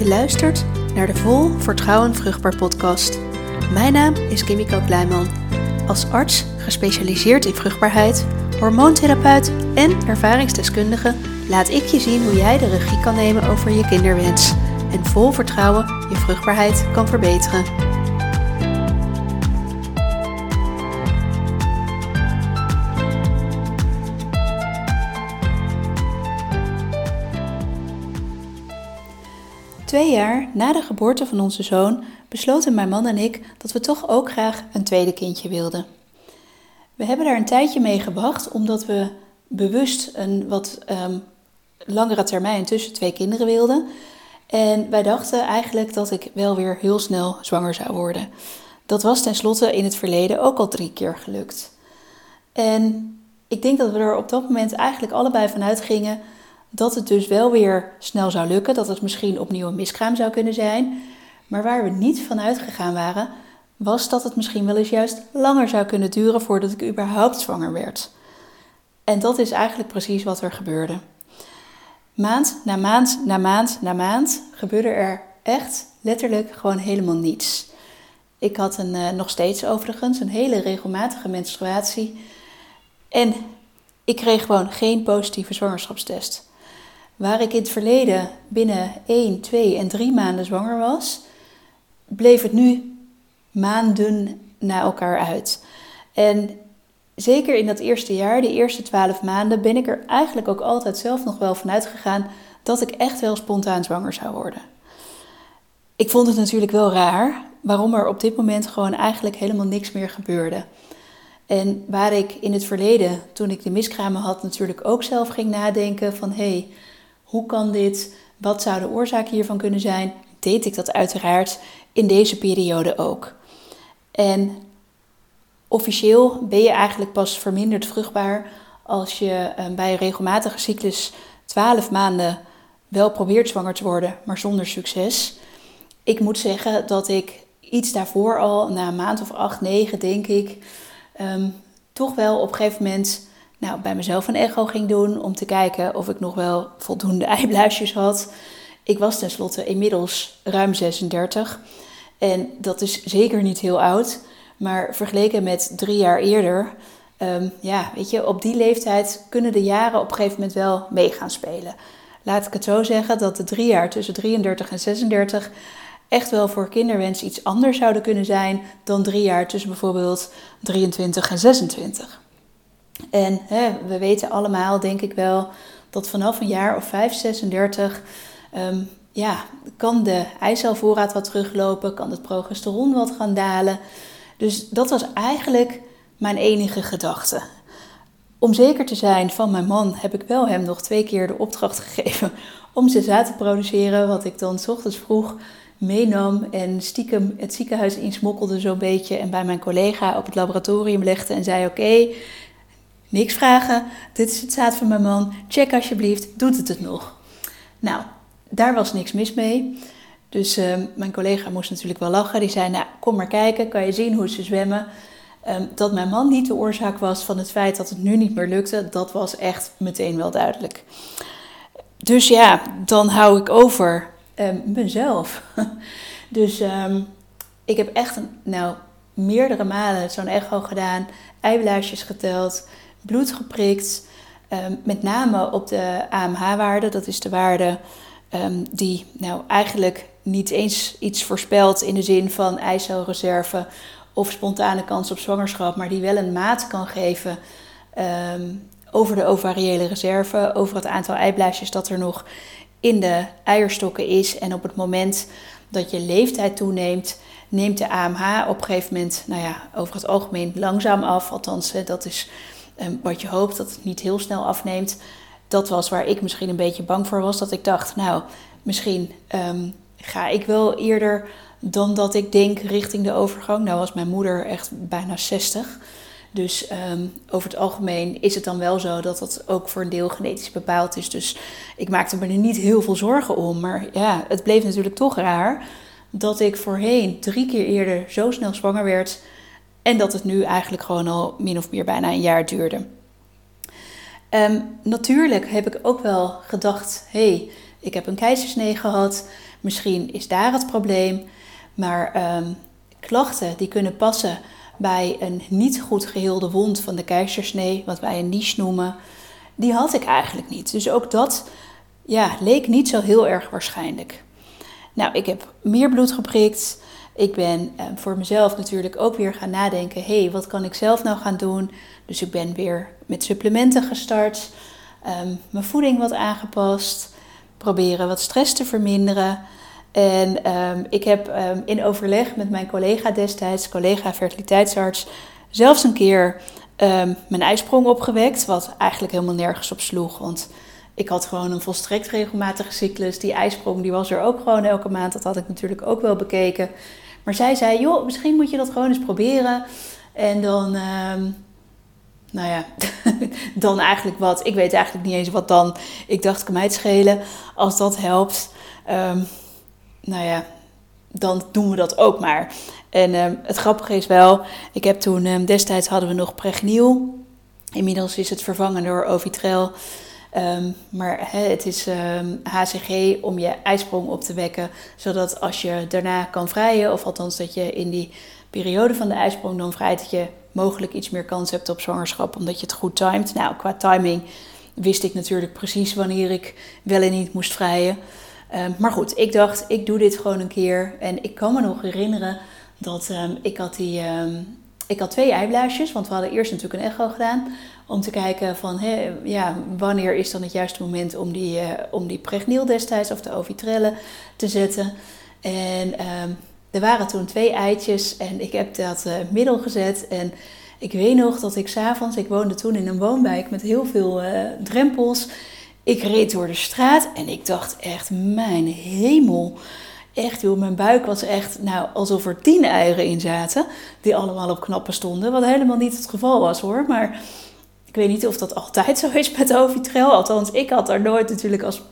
Je luistert naar de Vol Vertrouwen Vruchtbaar podcast. Mijn naam is Kimiko Kleiman. Als arts gespecialiseerd in vruchtbaarheid, hormoontherapeut en ervaringsdeskundige laat ik je zien hoe jij de regie kan nemen over je kinderwens en vol vertrouwen je vruchtbaarheid kan verbeteren. Twee jaar na de geboorte van onze zoon besloten mijn man en ik dat we toch ook graag een tweede kindje wilden. We hebben daar een tijdje mee gewacht omdat we bewust een wat um, langere termijn tussen twee kinderen wilden. En wij dachten eigenlijk dat ik wel weer heel snel zwanger zou worden. Dat was tenslotte in het verleden ook al drie keer gelukt. En ik denk dat we er op dat moment eigenlijk allebei vanuit gingen dat het dus wel weer snel zou lukken, dat het misschien opnieuw een miskraam zou kunnen zijn. Maar waar we niet van uitgegaan waren, was dat het misschien wel eens juist langer zou kunnen duren voordat ik überhaupt zwanger werd. En dat is eigenlijk precies wat er gebeurde. Maand na maand na maand na maand gebeurde er echt letterlijk gewoon helemaal niets. Ik had een, uh, nog steeds overigens een hele regelmatige menstruatie. En ik kreeg gewoon geen positieve zwangerschapstest. Waar ik in het verleden binnen 1, 2 en 3 maanden zwanger was, bleef het nu maanden na elkaar uit. En zeker in dat eerste jaar, de eerste 12 maanden, ben ik er eigenlijk ook altijd zelf nog wel van uitgegaan dat ik echt wel spontaan zwanger zou worden. Ik vond het natuurlijk wel raar waarom er op dit moment gewoon eigenlijk helemaal niks meer gebeurde. En waar ik in het verleden, toen ik de miskramen had, natuurlijk ook zelf ging nadenken van hé, hey, hoe kan dit? Wat zou de oorzaak hiervan kunnen zijn? Deed ik dat uiteraard in deze periode ook. En officieel ben je eigenlijk pas verminderd vruchtbaar als je eh, bij een regelmatige cyclus 12 maanden wel probeert zwanger te worden, maar zonder succes. Ik moet zeggen dat ik iets daarvoor al, na een maand of acht, negen denk ik, ehm, toch wel op een gegeven moment nou, bij mezelf een echo ging doen om te kijken of ik nog wel voldoende eibluisjes had. Ik was tenslotte inmiddels ruim 36 en dat is zeker niet heel oud, maar vergeleken met drie jaar eerder, ehm, ja, weet je, op die leeftijd kunnen de jaren op een gegeven moment wel mee gaan spelen. Laat ik het zo zeggen dat de drie jaar tussen 33 en 36 echt wel voor kinderwens iets anders zouden kunnen zijn dan drie jaar tussen bijvoorbeeld 23 en 26. En hè, we weten allemaal, denk ik wel, dat vanaf een jaar of 5, 36 um, ja, kan de eicelvoorraad wat teruglopen, kan het progesteron wat gaan dalen. Dus dat was eigenlijk mijn enige gedachte. Om zeker te zijn van mijn man heb ik wel hem nog twee keer de opdracht gegeven om zaad te produceren, wat ik dan s ochtends vroeg meenam en stiekem het ziekenhuis insmokkelde zo'n beetje en bij mijn collega op het laboratorium legde en zei oké, Niks vragen. Dit is het zaad van mijn man. Check alsjeblieft. Doet het het nog? Nou, daar was niks mis mee. Dus uh, mijn collega moest natuurlijk wel lachen. Die zei: Nou, kom maar kijken. Kan je zien hoe ze zwemmen? Um, dat mijn man niet de oorzaak was van het feit dat het nu niet meer lukte, dat was echt meteen wel duidelijk. Dus ja, dan hou ik over um, mezelf. dus ik heb echt nou, meerdere malen zo'n echo gedaan, eiblaasjes geteld, bloed geprikt. Um, met name op de AMH-waarde. Dat is de waarde um, die nou eigenlijk niet eens iets voorspelt in de zin van eicelreserve of spontane kans op zwangerschap, maar die wel een maat kan geven um, over de ovariële reserve, over het aantal eiblaasjes dat er nog in de eierstokken is. En op het moment dat je leeftijd toeneemt, neemt de AMH op een gegeven moment, nou ja, over het algemeen langzaam af. Althans, dat is wat je hoopt dat het niet heel snel afneemt. Dat was waar ik misschien een beetje bang voor was. Dat ik dacht, nou, misschien um, ga ik wel eerder dan dat ik denk richting de overgang. Nou was mijn moeder echt bijna 60. Dus um, over het algemeen is het dan wel zo dat dat ook voor een deel genetisch bepaald is. Dus ik maakte me er niet heel veel zorgen om. Maar ja, het bleef natuurlijk toch raar dat ik voorheen drie keer eerder zo snel zwanger werd en dat het nu eigenlijk gewoon al min of meer bijna een jaar duurde. Um, natuurlijk heb ik ook wel gedacht: hey, ik heb een keizersnee gehad. Misschien is daar het probleem. Maar ehm, klachten die kunnen passen bij een niet goed geheelde wond van de keizersnee, wat wij een niche noemen, die had ik eigenlijk niet. Dus ook dat ja, leek niet zo heel erg waarschijnlijk. Nou, ik heb meer bloed geprikt. Ik ben eh, voor mezelf natuurlijk ook weer gaan nadenken: hé, hey, wat kan ik zelf nou gaan doen? Dus ik ben weer met supplementen gestart, um, mijn voeding wat aangepast, proberen wat stress te verminderen. En um, ik heb um, in overleg met mijn collega destijds, collega fertiliteitsarts, zelfs een keer mijn ijsprong opgewekt. Wat eigenlijk helemaal nergens op sloeg. Want ik had gewoon een volstrekt regelmatige cyclus. Die ijsprong die was er ook gewoon elke maand. Dat had ik natuurlijk ook wel bekeken. Maar zij zei, joh, misschien moet je dat gewoon eens proberen. En dan, um, nou ja, dan eigenlijk wat. Ik weet eigenlijk niet eens wat dan. Ik dacht, kan mij het schelen als dat helpt. Um, nou ja, dan doen we dat ook maar. En um, het grappige is wel, ik heb toen, destijds hadden we nog Pregniel. Inmiddels is het vervangen door Ovitrel. Um, maar het is um, ehm, HCG om je ijsprong op te wekken, zodat als je daarna kan vrijen, of althans dat je in die periode van de ijsprong dan vrijt, dat je mogelijk iets meer kans hebt op zwangerschap, omdat je het goed timed. Nou, qua timing wist ik natuurlijk precies wanneer ik wel en niet moest vrijen. Um, maar goed, ik dacht, ik doe dit gewoon een keer. En ik kan me nog herinneren dat ik had die... ik had twee eiblaasjes, want we hadden eerst natuurlijk een echo gedaan. Om te kijken van hè, ja, wanneer is dan het juiste moment om die, uh, om die pregniel destijds of de ovitrelle te zetten. En ehm, er waren toen twee eitjes en ik heb dat uh, middel gezet. En ik weet nog dat ik s'avonds, ik woonde toen in een woonwijk met heel veel uh, drempels. Ik reed door de straat en ik dacht echt, mijn hemel. Echt joh, mijn buik was echt nou, alsof er tien eieren in zaten. Die allemaal op knappen stonden. Wat helemaal niet het geval was hoor. Maar ik weet niet of dat altijd zo is met Ovitrel. Althans, ik had daar nooit natuurlijk als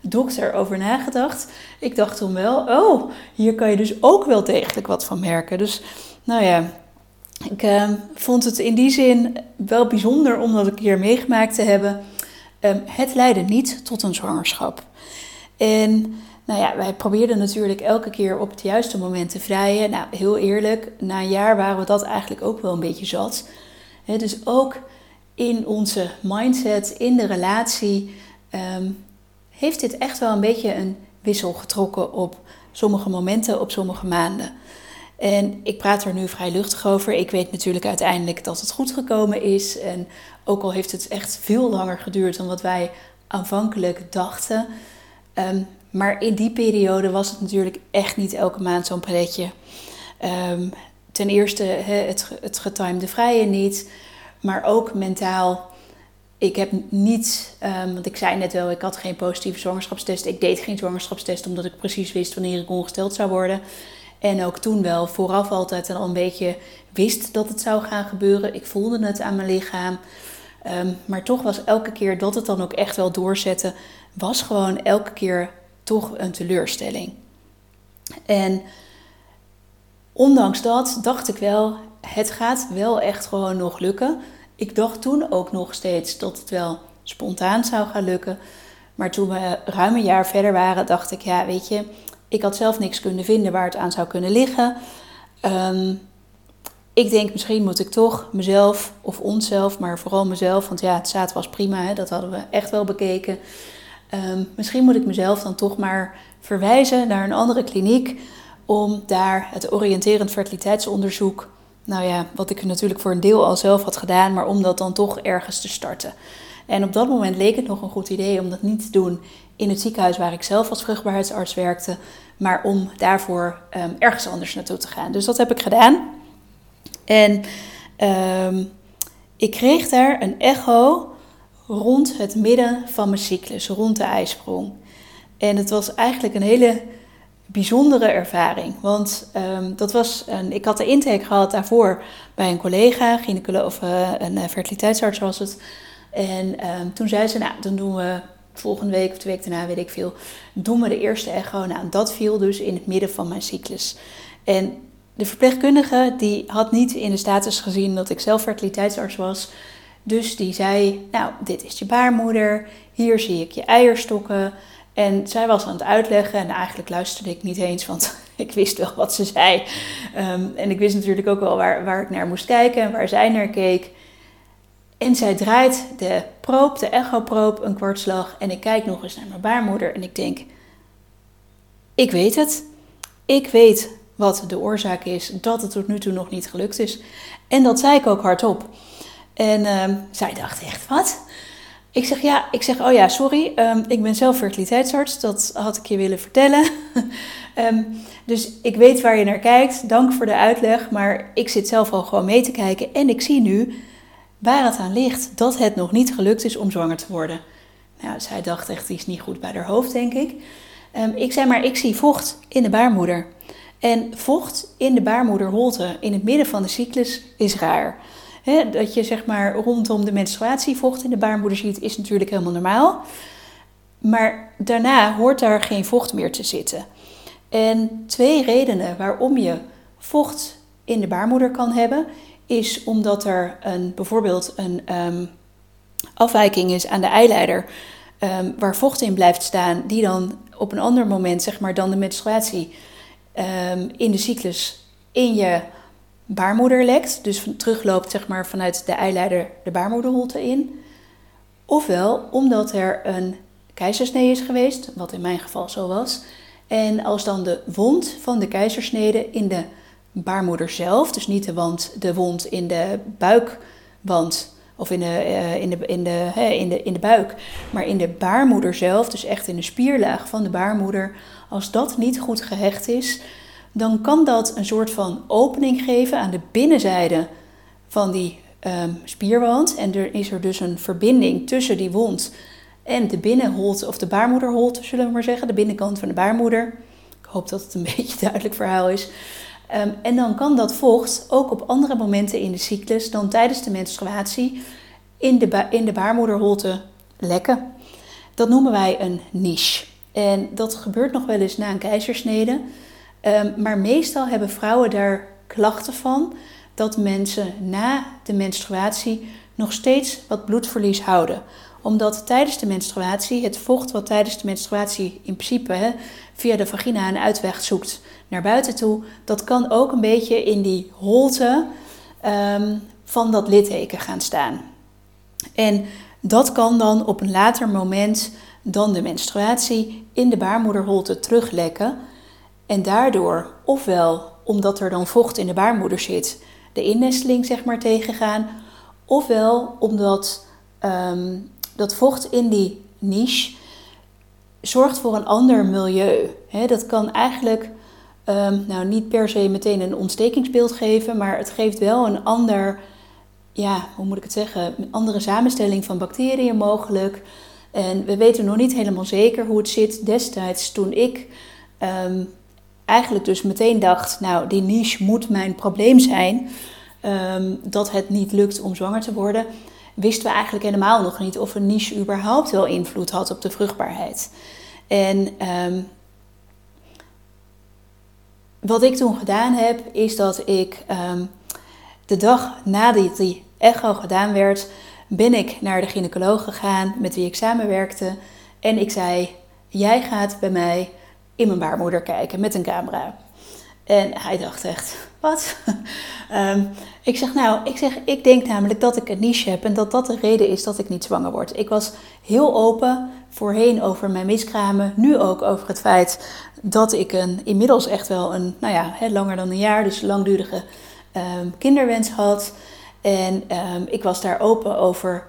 dokter over nagedacht. Ik dacht toen wel, oh, hier kan je dus ook wel degelijk wat van merken. Dus nou ja, ik uh, vond het in die zin wel bijzonder om dat een keer meegemaakt te hebben. Um, het leidde niet tot een zwangerschap. En nou ja, wij probeerden natuurlijk elke keer op het juiste moment te vrijen. Nou, heel eerlijk, na een jaar waren we dat eigenlijk ook wel een beetje zat. He, dus ook in onze mindset, in de relatie, ehm, heeft dit echt wel een beetje een wissel getrokken op sommige momenten, op sommige maanden. En ik praat er nu vrij luchtig over. Ik weet natuurlijk uiteindelijk dat het goed gekomen is. En ook al heeft het echt veel langer geduurd dan wat wij aanvankelijk dachten. Ehm, maar in die periode was het natuurlijk echt niet elke maand zo'n pretje. Um, ten eerste het, het getimede vrije niet. Maar ook mentaal. Ik heb niet, um, want ik zei net wel, ik had geen positieve zwangerschapstest. Ik deed geen zwangerschapstest omdat ik precies wist wanneer ik ongesteld zou worden. En ook toen wel vooraf altijd al een beetje wist dat het zou gaan gebeuren. Ik voelde het aan mijn lichaam. Um, maar toch was elke keer dat het dan ook echt wel doorzette, was gewoon elke keer toch een teleurstelling. En ondanks dat dacht ik wel, het gaat wel echt gewoon nog lukken. Ik dacht toen ook nog steeds dat het wel spontaan zou gaan lukken. Maar toen we ruim een jaar verder waren, dacht ik, ja, weet je, ik had zelf niks kunnen vinden waar het aan zou kunnen liggen. Um, ik denk, misschien moet ik toch mezelf, of onszelf, maar vooral mezelf, want ja, het zaad was prima, hè, dat hadden we echt wel bekeken. Um, misschien moet ik mezelf dan toch maar verwijzen naar een andere kliniek om daar het oriënterend fertiliteitsonderzoek nou ja, wat ik natuurlijk voor een deel al zelf had gedaan, maar om dat dan toch ergens te starten. En op dat moment leek het nog een goed idee om dat niet te doen in het ziekenhuis waar ik zelf als vruchtbaarheidsarts werkte, maar om daarvoor um, ergens anders naartoe te gaan. Dus dat heb ik gedaan. En um, ik kreeg daar een echo rond het midden van mijn cyclus, rond de ijsprong. En het was eigenlijk een hele bijzondere ervaring. Want um, dat was een, ik had de intake gehad daarvoor bij een collega, gynaecoloog of uh, een uh, fertiliteitsarts was het. En um, toen zei ze, nou, dan doen we volgende week of de week daarna, weet ik veel, doen we de eerste echo. Nou, dat viel dus in het midden van mijn cyclus. En de verpleegkundige die had niet in de status gezien dat ik zelf fertiliteitsarts was. Dus die zei, nou, dit is je baarmoeder, hier zie ik je eierstokken. En zij was aan het uitleggen en eigenlijk luisterde ik niet eens, want ik wist wel wat ze zei. Ehm, en ik wist natuurlijk ook wel waar, waar ik naar moest kijken en waar zij naar keek. En zij draait de proop, de echoproop, een kwartslag. En ik kijk nog eens naar mijn baarmoeder en ik denk: Ik weet het. Ik weet wat de oorzaak is dat het tot nu toe nog niet gelukt is. En dat zei ik ook hardop. En ehm, zij dacht echt: Wat? Ik zeg ja, ik zeg oh ja, sorry, ehm, ik ben zelf fertiliteitsarts, dat had ik je willen vertellen. Ehm, dus ik weet waar je naar kijkt, dank voor de uitleg, maar ik zit zelf al gewoon mee te kijken en ik zie nu waar het aan ligt dat het nog niet gelukt is om zwanger te worden. Nou, zij dacht echt iets niet goed bij haar hoofd, denk ik. Um, ik zei maar, ik zie vocht in de baarmoeder. En vocht in de baarmoederholte in het midden van de cyclus is raar dat je zeg maar rondom de menstruatie vocht in de baarmoeder ziet, is natuurlijk helemaal normaal. Maar daarna hoort daar geen vocht meer te zitten. En twee redenen waarom je vocht in de baarmoeder kan hebben, is omdat er een, bijvoorbeeld een um, afwijking is aan de eileider, um, waar vocht in blijft staan, die dan op een ander moment, zeg maar dan de menstruatie, um, in de cyclus in je baarmoeder lekt, dus terugloopt zeg maar, vanuit de eileider de baarmoederholte in. Ofwel omdat er een keizersnee is geweest, wat in mijn geval zo was. En als dan de wond van de keizersnede in de baarmoeder zelf, dus niet de, wand, de wond in de buikwand of in de, uh, in, de, in, de, in, de, in de buik, maar in de baarmoeder zelf, dus echt in de spierlaag van de baarmoeder, als dat niet goed gehecht is, dan kan dat een soort van opening geven aan de binnenzijde van die um, spierwand. En er is er dus een verbinding tussen die wond en de binnenholte, of de baarmoederholte, zullen we maar zeggen, de binnenkant van de baarmoeder. Ik hoop dat het een beetje duidelijk verhaal is. Um, en dan kan dat vocht ook op andere momenten in de cyclus dan tijdens de menstruatie in de, in de baarmoederholte lekken. Dat noemen wij een niche. En dat gebeurt nog wel eens na een keizersnede. Ehm, maar meestal hebben vrouwen daar klachten van dat mensen na de menstruatie nog steeds wat bloedverlies houden. Omdat tijdens de menstruatie het vocht wat tijdens de menstruatie in principe via de vagina een uitweg zoekt naar buiten toe, dat kan ook een beetje in die holte um, van dat litteken gaan staan. En dat kan dan op een later moment dan de menstruatie in de baarmoederholte teruglekken. En daardoor, ofwel omdat er dan vocht in de baarmoeder zit, de innesteling zeg maar tegengaan, ofwel omdat um, dat vocht in die niche zorgt voor een ander milieu. dat kan eigenlijk um, nou, niet per se meteen een ontstekingsbeeld geven, maar het geeft wel een ander, ja, hoe moet ik het zeggen, een andere samenstelling van bacteriën mogelijk. En we weten nog niet helemaal zeker hoe het zit destijds toen ik um, eigenlijk dus meteen dacht, nou, die niche moet mijn probleem zijn. Um, dat het niet lukt om zwanger te worden, wisten we eigenlijk helemaal nog niet of een niche überhaupt wel invloed had op de vruchtbaarheid. En um, wat ik toen gedaan heb, is dat ik um, de dag nadat die echo gedaan werd, ben ik naar de gynaecoloog gegaan met wie ik samenwerkte. En ik zei: Jij gaat bij mij in mijn baarmoeder kijken met een camera. En hij dacht echt, wat? um, ik zeg, nou, ik, zeg, ik denk namelijk dat ik een niche heb en dat dat de reden is dat ik niet zwanger word. Ik was heel open voorheen over mijn miskramen, nu ook over het feit dat ik een, inmiddels echt wel een, nou ja, langer dan een jaar, dus langdurige um, kinderwens had. En um, ik was daar open over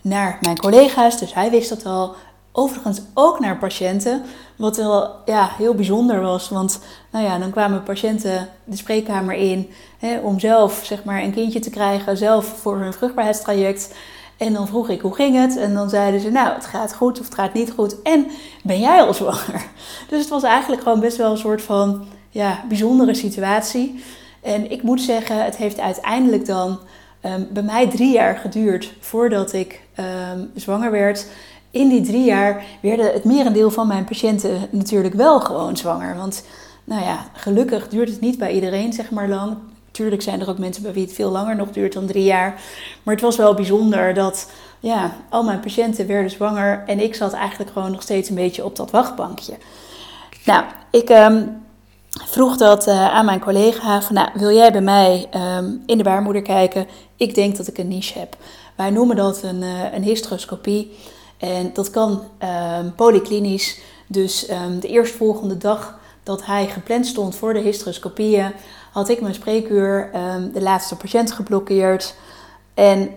naar mijn collega's, dus hij wist dat al. Overigens ook naar patiënten, wat wel ja, heel bijzonder was. Want nou ja, dan kwamen patiënten de spreekkamer in hè, om zelf zeg maar, een kindje te krijgen, zelf voor hun vruchtbaarheidstraject. En dan vroeg ik hoe ging het? En dan zeiden ze, nou, het gaat goed of het gaat niet goed. En ben jij al zwanger? Dus het was eigenlijk gewoon best wel een soort van ja, bijzondere situatie. En ik moet zeggen, het heeft uiteindelijk dan um, bij mij drie jaar geduurd voordat ik um, zwanger werd in die drie jaar werden het merendeel van mijn patiënten natuurlijk wel gewoon zwanger. Want nou ja, gelukkig duurt het niet bij iedereen zeg maar lang. Natuurlijk zijn er ook mensen bij wie het veel langer nog duurt dan drie jaar. Maar het was wel bijzonder dat ja, al mijn patiënten werden zwanger en ik zat eigenlijk gewoon nog steeds een beetje op dat wachtbankje. Nou, ik ehm, vroeg dat uh, aan mijn collega van, nou, wil jij bij mij ehm, in de baarmoeder kijken? Ik denk dat ik een niche heb. Wij noemen dat een, uh, een hysteroscopie en dat kan um, polyklinisch. Dus de eerstvolgende dag dat hij gepland stond voor de hysteroscopieën, had ik mijn spreekuur de laatste patiënt geblokkeerd en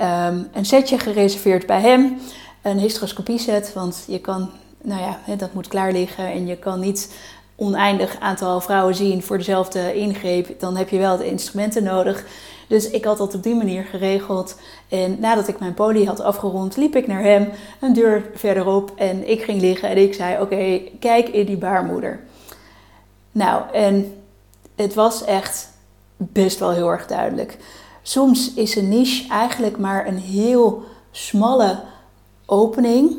een setje gereserveerd bij hem. Een hysteroscopie set, want je kan nou ja, dat moet klaar liggen en je kan niet oneindig aantal vrouwen zien voor dezelfde ingreep, dan heb je wel de instrumenten nodig. Dus ik had dat op die manier geregeld. En nadat ik mijn poli had afgerond, liep ik naar hem, een deur verderop en ik ging liggen en ik zei: Oké, kijk in die baarmoeder. Nou, en het was echt best wel heel erg duidelijk. Soms is een niche eigenlijk maar een heel smalle opening.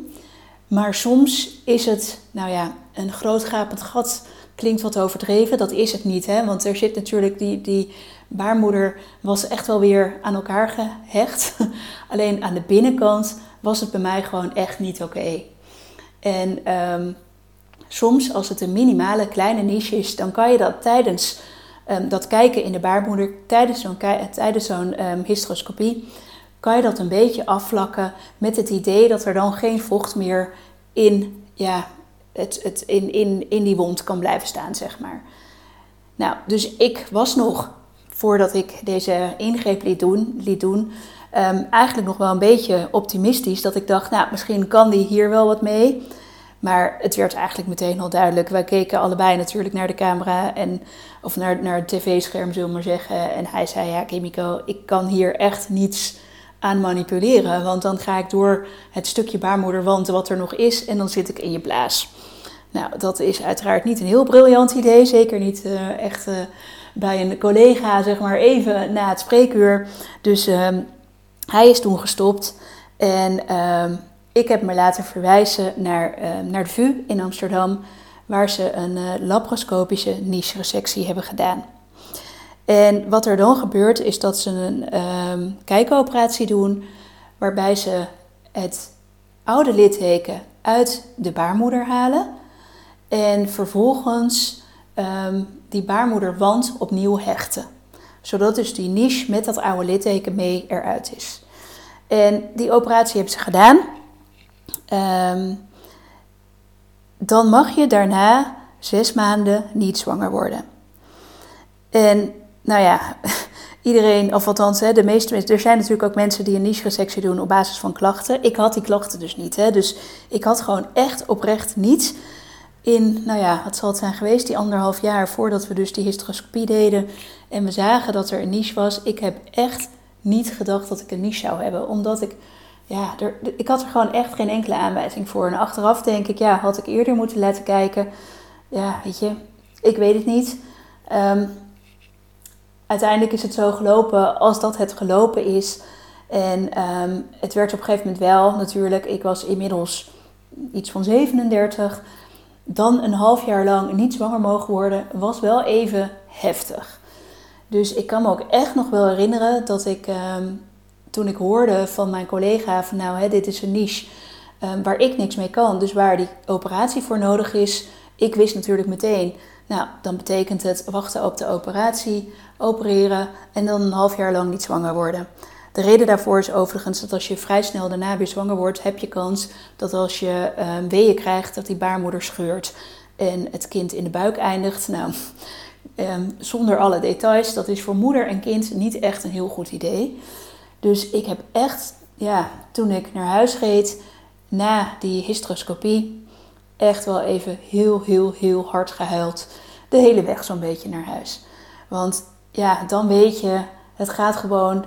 Maar soms is het, nou ja, een groot gapend gat klinkt wat overdreven. Dat is het niet, hè? want er zit natuurlijk die, die baarmoeder was echt wel weer aan elkaar gehecht. Alleen aan de binnenkant was het bij mij gewoon echt niet oké. En ehm, soms, als het een minimale kleine niche is, dan kan je dat tijdens um, dat kijken in de baarmoeder, tijdens zo'n tijdens zo'n um, hysteroscopie, kan je dat een beetje afvlakken met het idee dat er dan geen vocht meer in, ja, het, het, in, in, in die wond kan blijven staan, zeg maar. Nou, dus ik was nog, voordat ik deze ingreep liet doen, liet doen um, eigenlijk nog wel een beetje optimistisch. Dat ik dacht, nou, misschien kan die hier wel wat mee. Maar het werd eigenlijk meteen al duidelijk. Wij keken allebei natuurlijk naar de camera en, of naar, naar het tv-scherm, zullen we maar zeggen. En hij zei, ja, Kimiko, ik kan hier echt niets aan manipuleren. Want dan ga ik door het stukje baarmoederwand wat er nog is en dan zit ik in je blaas. Nou, dat is uiteraard niet een heel briljant idee. Zeker niet uh, echt uh, bij een collega, zeg maar, even na het spreekuur. Dus uh, hij is toen gestopt. En ehm, ik heb me laten verwijzen naar, ehm, naar de VU in Amsterdam, waar ze een eh, laparoscopische niche-resectie hebben gedaan. En wat er dan gebeurt is dat ze een kijkoperatie doen waarbij ze het oude litteken uit de baarmoeder halen en vervolgens um, die baarmoederwand opnieuw hechten. Zodat dus die niche met dat oude litteken mee eruit is. En die operatie hebben ze gedaan. Um, dan mag je daarna zes maanden niet zwanger worden. En nou ja, iedereen, of althans, de meeste mensen. Er zijn natuurlijk ook mensen die een niche-resectie doen op basis van klachten. Ik had die klachten dus niet. Hè, dus ik had gewoon echt oprecht niets. In, nou ja, wat zal het zijn geweest, die anderhalf jaar voordat we dus die hysteroscopie deden. En we zagen dat er een niche was. Ik heb echt niet gedacht dat ik een niche zou hebben. Omdat ik, ja, er, ik had er gewoon echt geen enkele aanwijzing voor. En achteraf denk ik, ja, had ik eerder moeten laten kijken. Ja, weet je, ik weet het niet. Um, uiteindelijk is het zo gelopen als dat het gelopen is. En um, het werd op een gegeven moment wel natuurlijk. Ik was inmiddels iets van 37. Dan een half jaar lang niet zwanger mogen worden, was wel even heftig. Dus ik kan me ook echt nog wel herinneren dat ik um, toen ik hoorde van mijn collega van nou, hè, dit is een niche um, waar ik niks mee kan, dus waar die operatie voor nodig is. Ik wist natuurlijk meteen, nou, dan betekent het wachten op de operatie, opereren en dan een half jaar lang niet zwanger worden. De reden daarvoor is overigens dat als je vrij snel daarna weer zwanger wordt, heb je kans dat als je um, weeën krijgt, dat die baarmoeder scheurt en het kind in de buik eindigt. Nou, um, zonder alle details, dat is voor moeder en kind niet echt een heel goed idee. Dus ik heb echt, ja, toen ik naar huis reed na die hysteroscopie, echt wel even heel, heel, heel hard gehuild. De hele weg zo'n beetje naar huis. Want ja, dan weet je, het gaat gewoon,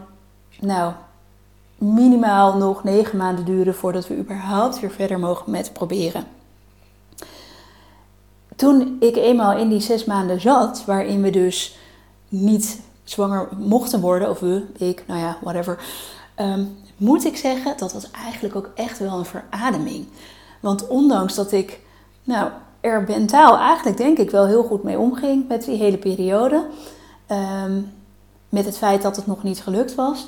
nou, minimaal nog negen maanden duren voordat we überhaupt weer verder mogen met proberen. Toen ik eenmaal in die zes maanden zat, waarin we dus niet zwanger mochten worden, of we, ik, nou ja, whatever, um, moet ik zeggen, dat was eigenlijk ook echt wel een verademing. Want ondanks dat ik, nou, er mentaal eigenlijk denk ik wel heel goed mee omging met die hele periode, um, met het feit dat het nog niet gelukt was,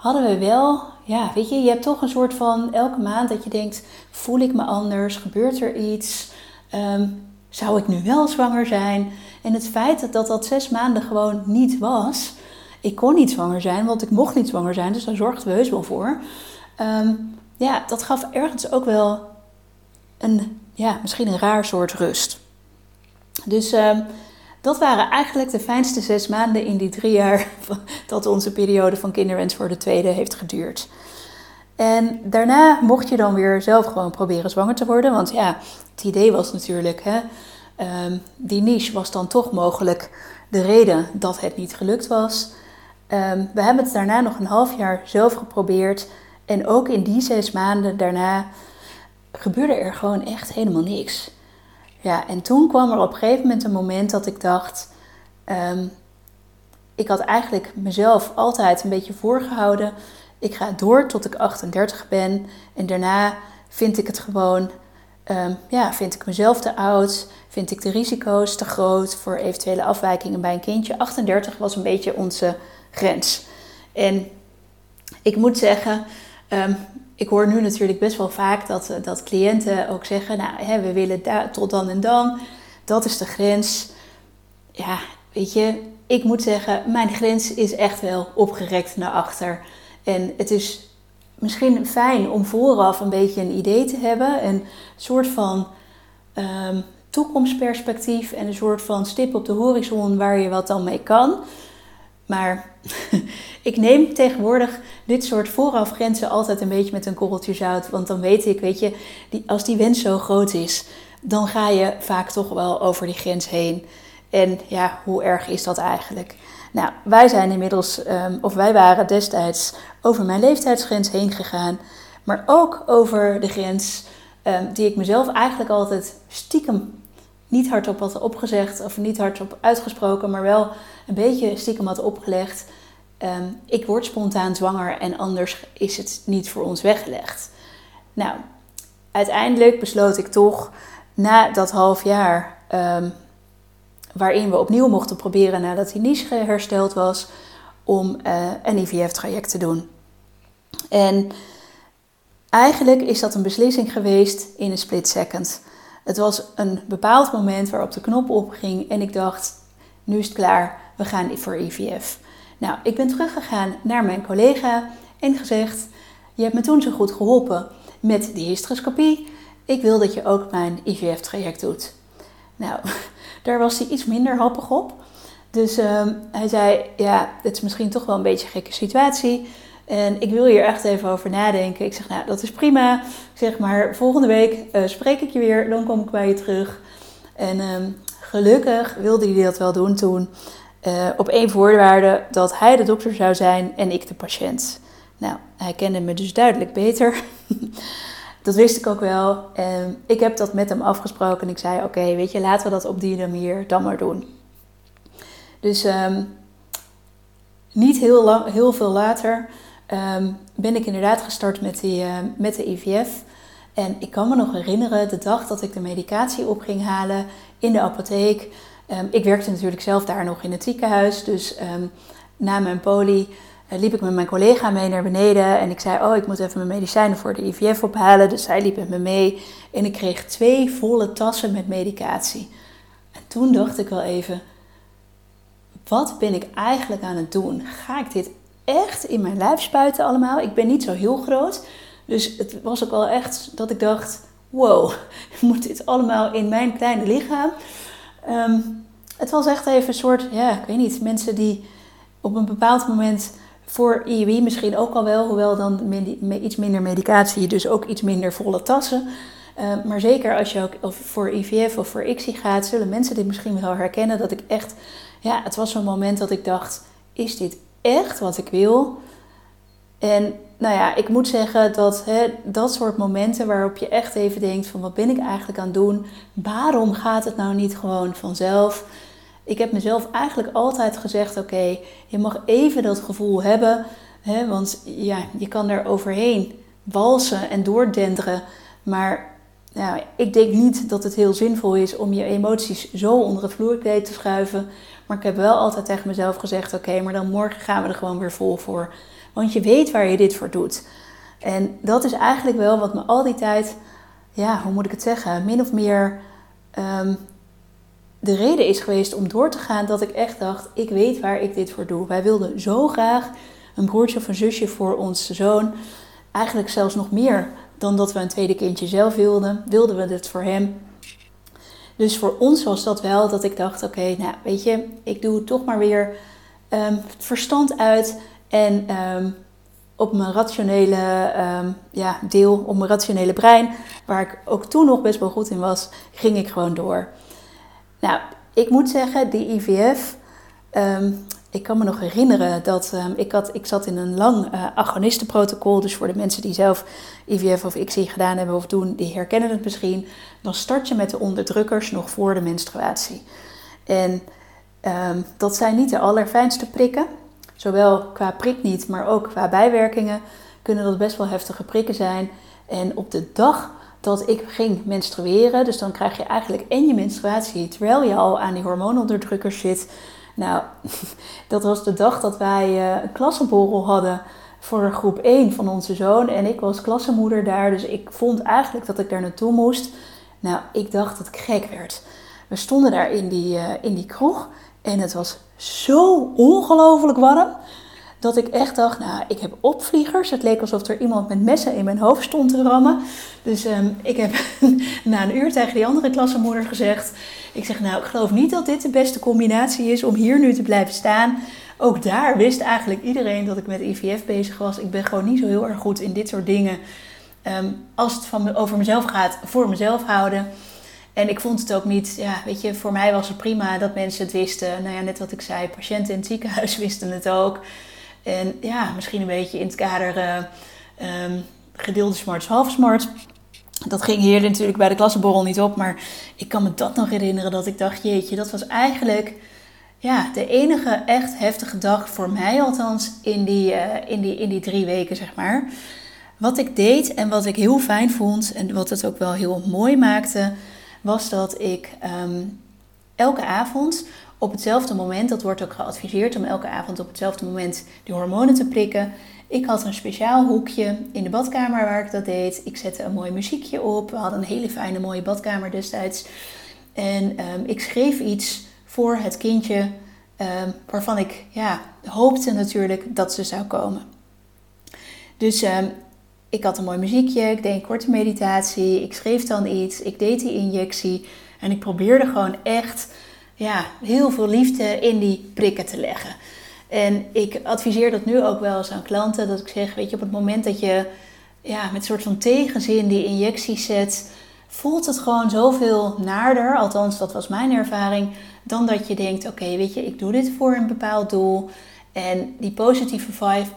hadden we wel, ja, weet je, je hebt toch een soort van elke maand dat je denkt: voel ik me anders? Gebeurt er iets? Ehm, zou ik nu wel zwanger zijn? En het feit dat, dat zes maanden gewoon niet was. Ik kon niet zwanger zijn, want ik mocht niet zwanger zijn, dus daar zorgden we heus wel voor. Ehm, ja, dat gaf ergens ook wel een, ja, misschien een raar soort rust. Dus um, dat waren eigenlijk de fijnste zes maanden in die drie jaar dat onze periode van kinderwens voor de tweede heeft geduurd. En daarna mocht je dan weer zelf gewoon proberen zwanger te worden. Want ja, het idee was natuurlijk, hè, ehm, die niche was dan toch mogelijk de reden dat het niet gelukt was. Ehm, we hebben het daarna nog een half jaar zelf geprobeerd. En ook in die zes maanden daarna gebeurde er gewoon echt helemaal niks. Ja, en toen kwam er op een gegeven moment een moment dat ik dacht. Ehm, ik had eigenlijk mezelf altijd een beetje voorgehouden. Ik ga door tot ik 38 ben. En daarna vind ik het gewoon. Um, ja, vind ik mezelf te oud. Vind ik de risico's te groot voor eventuele afwijkingen bij een kindje. 38 was een beetje onze grens. En ik moet zeggen, um, ik hoor nu natuurlijk best wel vaak dat, eh, dat cliënten ook zeggen: Nou, hè, we willen tot dan en dan. Dat is de grens. Ja, weet je, ik moet zeggen, mijn grens is echt wel opgerekt naar achter. En het is misschien fijn om vooraf een beetje een idee te hebben. Een soort van um, toekomstperspectief en een soort van stip op de horizon waar je wat dan mee kan. Maar ik neem tegenwoordig dit soort voorafgrenzen altijd een beetje met een korreltje zout. Want dan weet ik, weet je, die, als die wens zo groot is, dan ga je vaak toch wel over die grens heen. En ja, hoe erg is dat eigenlijk? Nou, wij zijn inmiddels, um, of wij waren destijds over mijn leeftijdsgrens heen gegaan. Maar ook over de grens um, die ik mezelf eigenlijk altijd stiekem niet hardop had opgezegd of niet hardop uitgesproken, maar wel een beetje stiekem had opgelegd. Ehm, ik word spontaan zwanger en anders is het niet voor ons weggelegd. Nou, uiteindelijk besloot ik toch na dat half jaar, um, waarin we opnieuw mochten proberen nadat die niche hersteld was, om uh, een IVF-traject te doen. En eigenlijk is dat een beslissing geweest in een split second. Het was een bepaald moment waarop de knop opging en ik dacht, nu is het klaar, we gaan voor IVF. Nou, ik ben teruggegaan naar mijn collega en gezegd, je hebt me toen zo goed geholpen met die hysteroscopie. Ik wil dat je ook mijn IVF-traject doet. Nou, daar was hij iets minder happig op. Dus um, hij zei, ja, het is misschien toch wel een beetje een gekke situatie. En ik wil hier echt even over nadenken. Ik zeg, nou, dat is prima. Zeg maar, volgende week uh, spreek ik je weer. Dan kom ik bij je terug. En um, gelukkig wilde hij dat wel doen toen. Uh, op één voorwaarde dat hij de dokter zou zijn en ik de patiënt. Nou, hij kende me dus duidelijk beter. dat wist ik ook wel. En ik heb dat met hem afgesproken. En ik zei, oké, weet je, laten we dat op die manier dan maar doen. Dus um, niet heel, lang, heel veel later um, ben ik inderdaad gestart met, die, uh, met de IVF. En ik kan me nog herinneren de dag dat ik de medicatie op ging halen in de apotheek. Um, ik werkte natuurlijk zelf daar nog in het ziekenhuis. Dus um, na mijn poli uh, liep ik met mijn collega mee naar beneden. En ik zei, oh, ik moet even mijn medicijnen voor de IVF ophalen. Dus zij liep met me mee. En ik kreeg twee volle tassen met medicatie. En toen dacht ik wel even, wat ben ik eigenlijk aan het doen? Ga ik dit echt in mijn lijf spuiten allemaal. Ik ben niet zo heel groot. Dus het was ook wel echt dat ik dacht: wow, moet dit allemaal in mijn kleine lichaam? Um, het was echt even een soort, ja, ik weet niet, mensen die op een bepaald moment voor IUI misschien ook al wel, hoewel dan iets minder medicatie, dus ook iets minder volle tassen. Uh, maar zeker als je ook voor IVF of voor ICSI gaat, zullen mensen dit misschien wel herkennen. Dat ik echt, ja, het was zo'n moment dat ik dacht: is dit echt wat ik wil. En nou ja, ik moet zeggen dat hè, dat soort momenten waarop je echt even denkt van wat ben ik eigenlijk aan het doen? Waarom gaat het nou niet gewoon vanzelf? Ik heb mezelf eigenlijk altijd gezegd, oké, je mag even dat gevoel hebben. Hè, want ja, je kan er overheen walsen en doordenderen. Maar nou, ik denk niet dat het heel zinvol is om je emoties zo onder het vloerkleed te schuiven. Maar ik heb wel altijd tegen mezelf gezegd: oké, maar dan morgen gaan we er gewoon weer vol voor. Want je weet waar je dit voor doet. En dat is eigenlijk wel wat me al die tijd, ja, hoe moet ik het zeggen, min of meer ehm, de reden is geweest om door te gaan. Dat ik echt dacht, ik weet waar ik dit voor doe. Wij wilden zo graag een broertje of een zusje voor onze zoon. Eigenlijk zelfs nog meer dan dat we een tweede kindje zelf wilden. Wilden we dit voor hem. Dus voor ons was dat wel dat ik dacht: oké, nou weet je, ik doe toch maar weer um, verstand uit en ehm, op mijn rationele um, ja, deel, op mijn rationele brein, waar ik ook toen nog best wel goed in was, ging ik gewoon door. Nou, ik moet zeggen, die IVF, ik kan me nog herinneren dat ik, had, ik zat in een lang uh, agonistenprotocol. Dus voor de mensen die zelf IVF of ICSI gedaan hebben of doen, die herkennen het misschien. Dan start je met de onderdrukkers nog voor de menstruatie. En dat zijn niet de allerfijnste prikken. Zowel qua prik niet, maar ook qua bijwerkingen kunnen dat best wel heftige prikken zijn. En op de dag dat ik ging menstrueren, dus dan krijg je eigenlijk en je menstruatie terwijl je al aan die hormoononderdrukkers zit nou, dat was de dag dat wij uh, een klassenborrel hadden voor groep 1 van onze zoon. En ik was klassenmoeder daar, dus ik vond eigenlijk dat ik daar naartoe moest. Nou, ik dacht dat ik gek werd. We stonden daar in die, uh, in die kroeg en het was zo ongelooflijk warm dat ik echt dacht, nou, ik heb opvliegers. Het leek alsof er iemand met messen in mijn hoofd stond te rammen. Dus um, ik heb na een uur tegen die andere klassenmoeder gezegd... Ik zeg, nou, ik geloof niet dat dit de beste combinatie is om hier nu te blijven staan. Ook daar wist eigenlijk iedereen dat ik met IVF bezig was. Ik ben gewoon niet zo heel erg goed in dit soort dingen. Um, als het van over mezelf gaat, voor mezelf houden... En ik vond het ook niet, ja, weet je, voor mij was het prima dat mensen het wisten. Nou ja, net wat ik zei, patiënten in het ziekenhuis wisten het ook. En ja, misschien een beetje in het kader uh, um, gedeelde smarts, half smart. Dat ging hier natuurlijk bij de klassenborrel niet op, maar ik kan me dat nog herinneren dat ik dacht, jeetje, dat was eigenlijk ja, de enige echt heftige dag voor mij althans in die, uh, in die, in die drie weken, zeg maar. Wat ik deed en wat ik heel fijn vond en wat het ook wel heel mooi maakte, was dat ik um, elke avond op hetzelfde moment, dat wordt ook geadviseerd om elke avond op hetzelfde moment die hormonen te prikken. Ik had een speciaal hoekje in de badkamer waar ik dat deed. Ik zette een mooi muziekje op. We hadden een hele fijne mooie badkamer destijds. En um, ik schreef iets voor het kindje um, waarvan ik ja, hoopte natuurlijk dat ze zou komen. Dus um, ik had een mooi muziekje, ik deed een korte meditatie, ik schreef dan iets, ik deed die injectie en ik probeerde gewoon echt ja, heel veel liefde in die prikken te leggen. En ik adviseer dat nu ook wel eens aan klanten. Dat ik zeg, weet je, op het moment dat je ja, met een soort van tegenzin die injectie zet, voelt het gewoon zoveel naarder. Althans, dat was mijn ervaring. Dan dat je denkt, oké, weet je, ik doe dit voor een bepaald doel. En die positieve vibe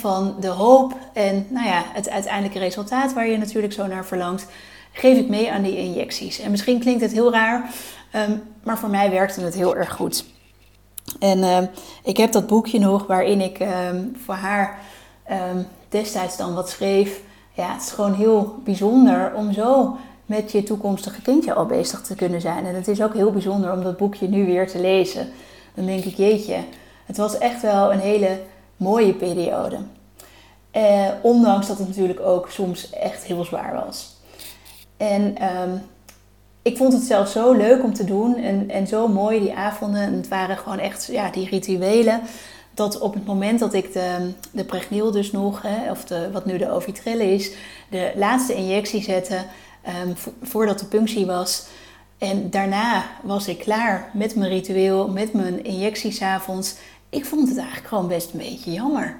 van de hoop en nou ja, het uiteindelijke resultaat waar je natuurlijk zo naar verlangt, geef ik mee aan die injecties. En misschien klinkt het heel raar, um, maar voor mij werkte het heel erg goed. En uh, ik heb dat boekje nog waarin ik um, voor haar destijds dan wat schreef. Ja, het is gewoon heel bijzonder om zo met je toekomstige kindje al bezig te kunnen zijn. En het is ook heel bijzonder om dat boekje nu weer te lezen. Dan denk ik, jeetje, het was echt wel een hele mooie periode. Uh, ondanks dat het natuurlijk ook soms echt heel zwaar was. En um, ik vond het zelf zo leuk om te doen en, en zo mooi die avonden. En het waren gewoon echt ja, die rituelen. Dat op het moment dat ik de, de pregnil dus nog, hè, of de, wat nu de ovitrille is, de laatste injectie zette um, voordat de punctie was. En daarna was ik klaar met mijn ritueel, met mijn injecties avonds. Ik vond het eigenlijk gewoon best een beetje jammer.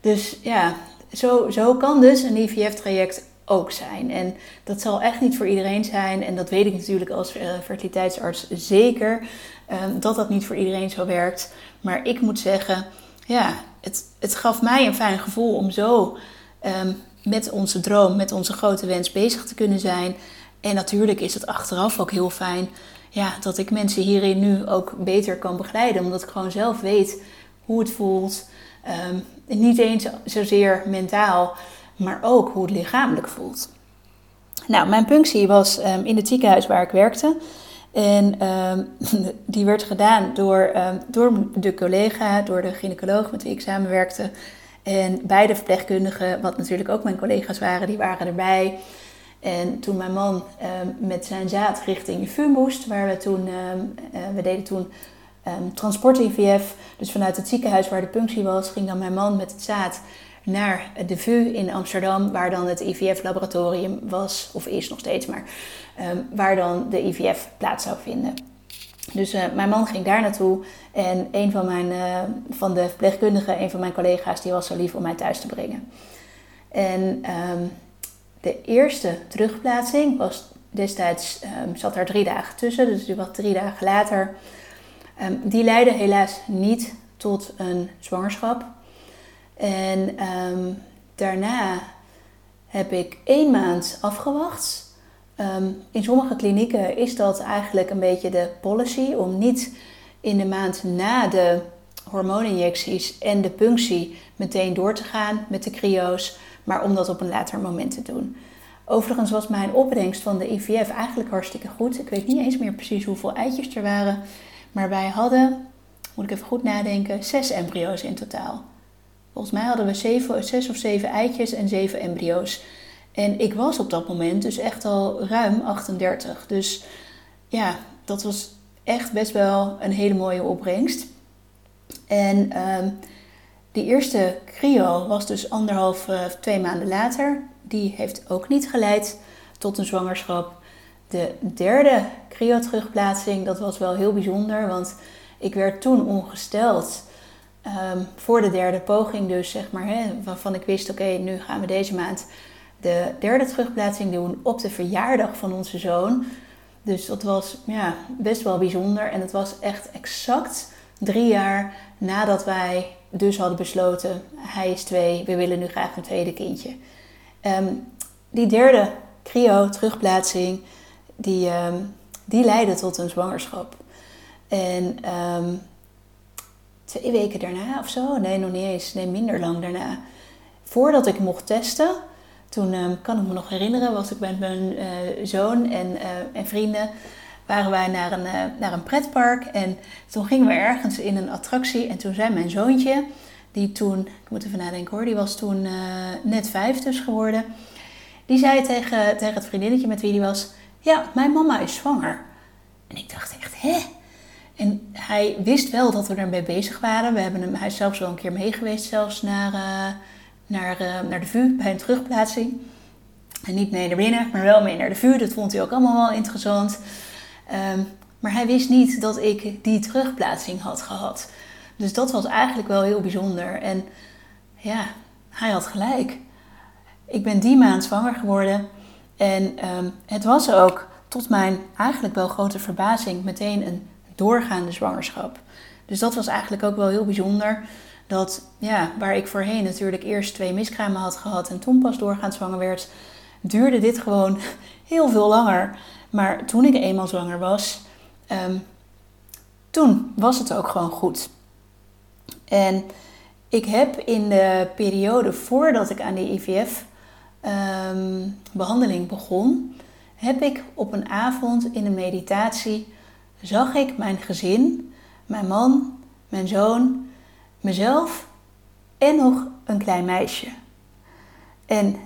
Dus ja, zo, zo kan dus een IVF-traject ook zijn. En dat zal echt niet voor iedereen zijn. En dat weet ik natuurlijk als uh, fertiliteitsarts zeker. Um, dat dat niet voor iedereen zo werkt. Maar ik moet zeggen, ja, het, het gaf mij een fijn gevoel om zo um, met onze droom, met onze grote wens bezig te kunnen zijn. En natuurlijk is het achteraf ook heel fijn ja, dat ik mensen hierin nu ook beter kan begeleiden. Omdat ik gewoon zelf weet hoe het voelt. Um, niet eens zozeer mentaal maar ook hoe het lichamelijk voelt. Nou, mijn punctie was um, in het ziekenhuis waar ik werkte. En ehm, die werd gedaan door, ehm, door de collega, door de gynaecoloog met wie ik samenwerkte. En beide verpleegkundigen, wat natuurlijk ook mijn collega's waren, die waren erbij. En toen mijn man ehm, met zijn zaad richting VU moest, waar we toen, uh, we deden toen transport IVF. Dus vanuit het ziekenhuis waar de punctie was, ging dan mijn man met het zaad naar de VU in Amsterdam, waar dan het IVF-laboratorium was, of is nog steeds, maar waar dan de IVF plaats zou vinden. Dus uh, mijn man ging daar naartoe en een van, mijn, uh, van de verpleegkundigen, een van mijn collega's, die was zo lief om mij thuis te brengen. En de eerste terugplaatsing was destijds, um, zat er drie dagen tussen, dus die was drie dagen later. Um, die leidde helaas niet tot een zwangerschap. En daarna heb ik één maand afgewacht Ehm, in sommige klinieken is dat eigenlijk een beetje de policy om niet in de maand na de hormooninjecties en de punctie meteen door te gaan met de cryo's, maar om dat op een later moment te doen. Overigens was mijn opbrengst van de IVF eigenlijk hartstikke goed. Ik weet niet eens meer precies hoeveel eitjes er waren, maar wij hadden, moet ik even goed nadenken, zes embryo's in totaal. Volgens mij hadden we zeven, zes of zeven eitjes en zeven embryo's. En ik was op dat moment dus echt al ruim 38. Dus ja, dat was echt best wel een hele mooie opbrengst. En um, die eerste cryo was dus anderhalf, uh, twee maanden later. Die heeft ook niet geleid tot een zwangerschap. De derde cryo-terugplaatsing, dat was wel heel bijzonder, want ik werd toen ongesteld. Um, voor de derde poging dus, zeg maar, hè, waarvan ik wist, oké, nu gaan we deze maand de derde terugplaatsing doen op de verjaardag van onze zoon. Dus dat was ja, best wel bijzonder. En het was echt exact drie jaar nadat wij dus hadden besloten: hij is twee, we willen nu graag een tweede kindje. Um, die derde cryo terugplaatsing, die, um, die leidde tot een zwangerschap. En um, twee weken daarna of zo, nee, nog niet eens, nee, minder lang daarna, voordat ik mocht testen, toen kan ik me nog herinneren, was ik met mijn uh, zoon en, uh, en, vrienden, waren wij naar een, uh, naar een pretpark. En toen gingen we ergens in een attractie. En toen zei mijn zoontje, die toen, ik moet even nadenken hoor, die was toen net vijf dus geworden. Die zei tegen, tegen het vriendinnetje met wie die was, ja, mijn mama is zwanger. En ik dacht echt, hè? En hij wist wel dat we ermee bezig waren. We hebben hem, hij is zelfs wel een keer mee geweest zelfs naar naar, uh, naar de VU bij een terugplaatsing. En niet mee naar binnen, maar wel mee naar de VU. Dat vond hij ook allemaal wel interessant. Um, maar hij wist niet dat ik die terugplaatsing had gehad. Dus dat was eigenlijk wel heel bijzonder. En ja, hij had gelijk. Ik ben die maand zwanger geworden. En um, het was ook tot mijn eigenlijk wel grote verbazing meteen een doorgaande zwangerschap. Dus dat was eigenlijk ook wel heel bijzonder dat ja, waar ik voorheen natuurlijk eerst twee miskramen had gehad en toen pas doorgaand zwanger werd, duurde dit gewoon heel veel langer. Maar toen ik eenmaal zwanger was, um, toen was het ook gewoon goed. En ik heb in de periode voordat ik aan die IVF-behandeling ehm, begon, heb ik op een avond in een meditatie, zag ik mijn gezin, mijn man, mijn zoon mezelf en nog een klein meisje. En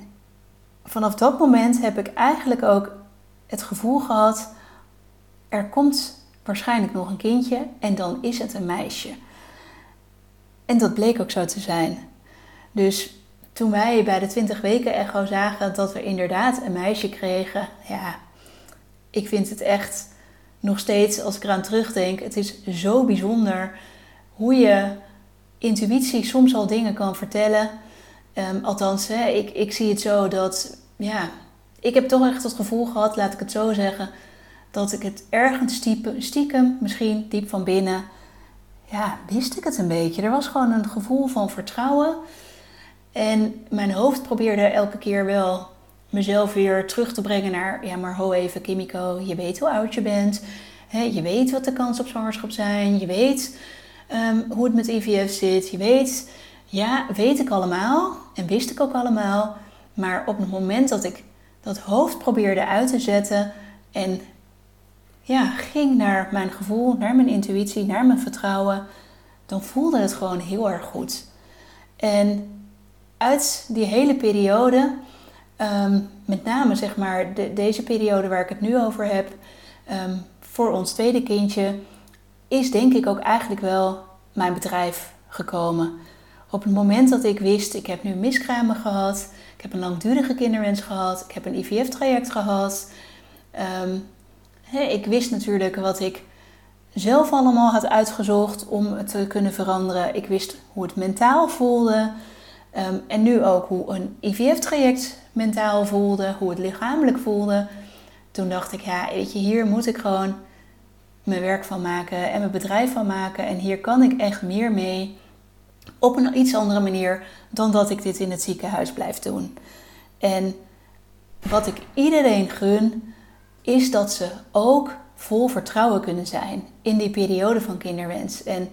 vanaf dat moment heb ik eigenlijk ook het gevoel gehad: er komt waarschijnlijk nog een kindje en dan is het een meisje. En dat bleek ook zo te zijn. Dus toen wij bij de 20 weken echo zagen dat we inderdaad een meisje kregen, ja, ik vind het echt nog steeds, als ik eraan terugdenk, het is zo bijzonder hoe je intuïtie soms al dingen kan vertellen. Um, althans, hè, ik, ik zie het zo dat, ja, ik heb toch echt het gevoel gehad, laat ik het zo zeggen, dat ik het ergens stiekem, stiekem misschien diep van binnen, ja, wist ik het een beetje. Er was gewoon een gevoel van vertrouwen. En mijn hoofd probeerde elke keer wel mezelf weer terug te brengen naar, ja, maar ho even, Kimiko, je weet hoe oud je bent. Je weet wat de kansen op zwangerschap zijn. Je weet Ehm, hoe het met IVF zit. Je weet, ja, weet ik allemaal en wist ik ook allemaal. Maar op het moment dat ik dat hoofd probeerde uit te zetten en ja, ging naar mijn gevoel, naar mijn intuïtie, naar mijn vertrouwen, dan voelde het gewoon heel erg goed. En uit die hele periode, ehm, met name zeg maar de, deze periode waar ik het nu over heb, ehm, voor ons tweede kindje, is denk ik ook eigenlijk wel mijn bedrijf gekomen. Op het moment dat ik wist, ik heb nu miskramen gehad, ik heb een langdurige kinderwens gehad, ik heb een IVF-traject gehad. Um, ik wist natuurlijk wat ik zelf allemaal had uitgezocht om het te kunnen veranderen. Ik wist hoe het mentaal voelde. Ehm, en nu ook hoe een IVF-traject mentaal voelde, hoe het lichamelijk voelde. Toen dacht ik, ja, weet je, hier moet ik gewoon mijn werk van maken en mijn bedrijf van maken. En hier kan ik echt meer mee op een iets andere manier dan dat ik dit in het ziekenhuis blijf doen. En wat ik iedereen gun, is dat ze ook vol vertrouwen kunnen zijn in die periode van kinderwens. En,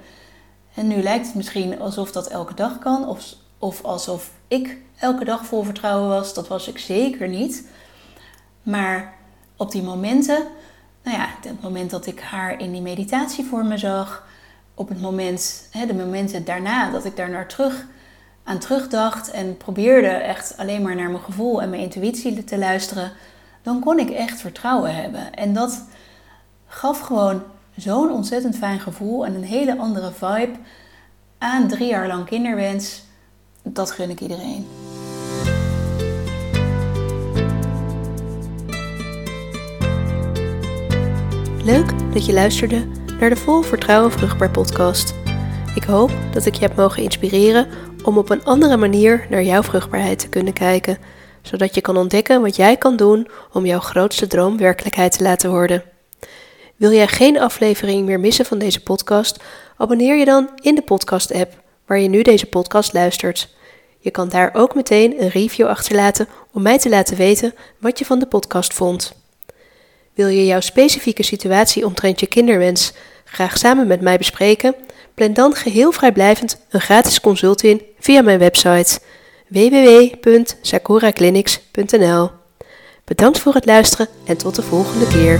en nu lijkt het misschien alsof dat elke dag kan, of, of alsof ik elke dag vol vertrouwen was. Dat was ik zeker niet. Maar op die momenten, nou ja, het moment dat ik haar in die meditatie voor me zag, op het moment, hè, de momenten daarna dat ik daar naar terug aan terugdacht en probeerde echt alleen maar naar mijn gevoel en mijn intuïtie te luisteren, dan kon ik echt vertrouwen hebben. En dat gaf gewoon zo'n ontzettend fijn gevoel en een hele andere vibe aan drie jaar lang kinderwens. Dat gun ik iedereen. Leuk dat je luisterde naar de Vol Vertrouwen Vruchtbaar podcast. Ik hoop dat ik je heb mogen inspireren om op een andere manier naar jouw vruchtbaarheid te kunnen kijken zodat je kan ontdekken wat jij kan doen om jouw grootste droom werkelijkheid te laten worden. Wil jij geen aflevering meer missen van deze podcast? Abonneer je dan in de podcast-app waar je nu deze podcast luistert. Je kan daar ook meteen een review achterlaten om mij te laten weten wat je van de podcast vond. Wil je jouw specifieke situatie omtrent je kinderwens graag samen met mij bespreken? Plan dan geheel vrijblijvend een gratis consult in via mijn website www.sakuraclinics.nl. Bedankt voor het luisteren en tot de volgende keer.